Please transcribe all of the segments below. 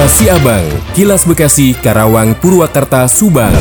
Kilas Siabang, Kilas Bekasi, Karawang, Purwakarta, Subang.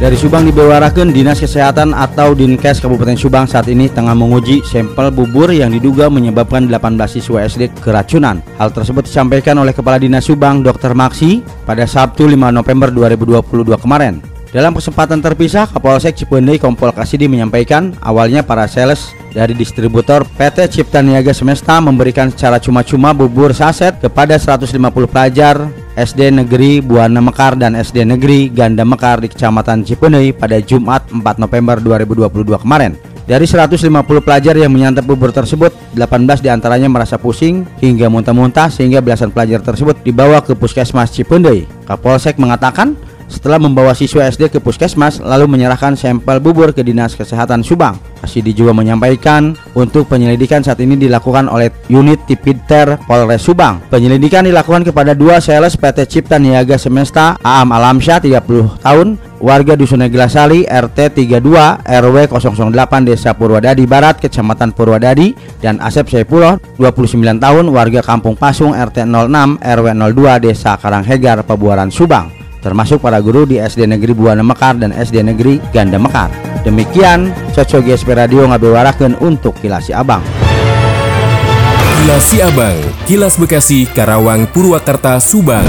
Dari Subang dibewarakan Dinas Kesehatan atau Dinkes Kabupaten Subang saat ini tengah menguji sampel bubur yang diduga menyebabkan 18 siswa SD keracunan. Hal tersebut disampaikan oleh Kepala Dinas Subang Dr. Maksi pada Sabtu 5 November 2022 kemarin. Dalam kesempatan terpisah, Kapolsek Cipendei Kompol Kasidi menyampaikan awalnya para sales dari distributor PT Cipta Niaga Semesta memberikan secara cuma-cuma bubur saset kepada 150 pelajar SD Negeri Buana Mekar dan SD Negeri Ganda Mekar di Kecamatan Cipendei pada Jumat 4 November 2022 kemarin. Dari 150 pelajar yang menyantap bubur tersebut, 18 di antaranya merasa pusing hingga muntah-muntah sehingga belasan pelajar tersebut dibawa ke Puskesmas Cipendei. Kapolsek mengatakan setelah membawa siswa SD ke puskesmas lalu menyerahkan sampel bubur ke Dinas Kesehatan Subang. Asidi juga menyampaikan untuk penyelidikan saat ini dilakukan oleh unit Tipiter Polres Subang. Penyelidikan dilakukan kepada dua sales PT Cipta Niaga Semesta Aam Alamsyah 30 tahun warga Dusun Neglasali RT 32 RW 008 Desa Purwadadi Barat Kecamatan Purwadadi dan Asep Saipullah 29 tahun warga Kampung Pasung RT 06 RW 02 Desa Karanghegar Pabuaran Subang termasuk para guru di SD Negeri Buana Mekar dan SD Negeri Ganda Mekar. Demikian Cocok GSP Radio ngabewarakeun untuk Kilasi Abang. Kilasi Abang, Kilas Bekasi, Karawang, Purwakarta, Subang.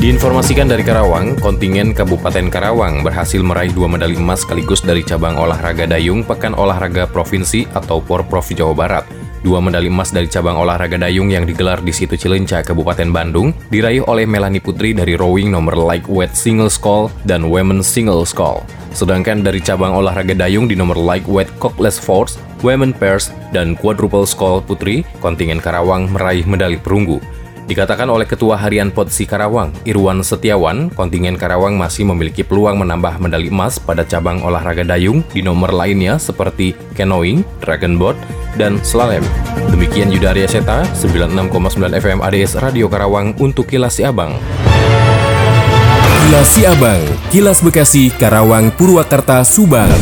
Diinformasikan dari Karawang, kontingen Kabupaten Karawang berhasil meraih dua medali emas sekaligus dari cabang olahraga dayung Pekan Olahraga Provinsi atau Porprov Jawa Barat. Dua medali emas dari cabang olahraga dayung yang digelar di situ Cilenca, Kabupaten Bandung, diraih oleh Melani Putri dari rowing nomor lightweight single scull dan women single scull. Sedangkan dari cabang olahraga dayung di nomor lightweight cockless force, women pairs, dan quadruple scull putri, kontingen Karawang meraih medali perunggu. Dikatakan oleh Ketua Harian Potsi Karawang, Irwan Setiawan, kontingen Karawang masih memiliki peluang menambah medali emas pada cabang olahraga dayung di nomor lainnya seperti canoeing, dragon boat, dan slalom. Demikian Yudaria Seta, 96,9 FM ADS Radio Karawang untuk Kilas Si Abang. Kilas Si Abang, Kilas Bekasi, Karawang, Purwakarta, Subang.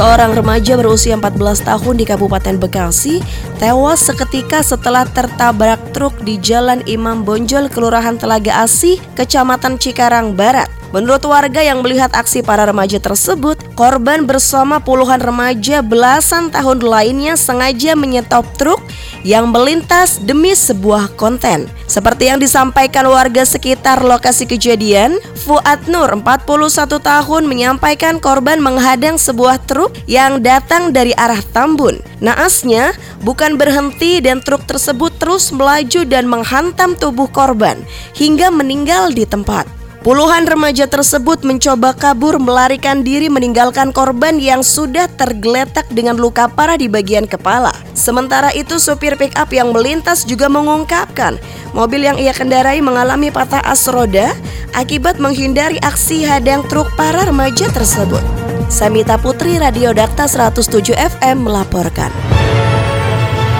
Seorang remaja berusia 14 tahun di Kabupaten Bekasi tewas seketika setelah tertabrak truk di Jalan Imam Bonjol, Kelurahan Telaga Asih, Kecamatan Cikarang Barat. Menurut warga yang melihat aksi para remaja tersebut, korban bersama puluhan remaja belasan tahun lainnya sengaja menyetop truk yang melintas demi sebuah konten. Seperti yang disampaikan warga sekitar lokasi kejadian, Fuad Nur 41 tahun menyampaikan korban menghadang sebuah truk yang datang dari arah Tambun. Naasnya, bukan berhenti dan truk tersebut terus melaju dan menghantam tubuh korban hingga meninggal di tempat. Puluhan remaja tersebut mencoba kabur melarikan diri meninggalkan korban yang sudah tergeletak dengan luka parah di bagian kepala. Sementara itu sopir pick up yang melintas juga mengungkapkan mobil yang ia kendarai mengalami patah as roda akibat menghindari aksi hadang truk para remaja tersebut. Samita Putri Radio Dakta 107 FM melaporkan.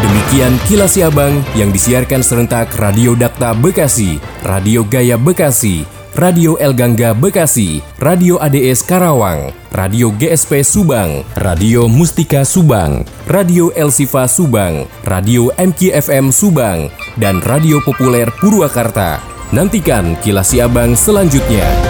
Demikian kilas Abang yang disiarkan serentak Radio Dakta Bekasi, Radio Gaya Bekasi, Radio El Gangga Bekasi, Radio ADS Karawang, Radio GSP Subang, Radio Mustika Subang, Radio El Sifa Subang, Radio MKFM Subang, dan Radio Populer Purwakarta. Nantikan kilas Abang selanjutnya.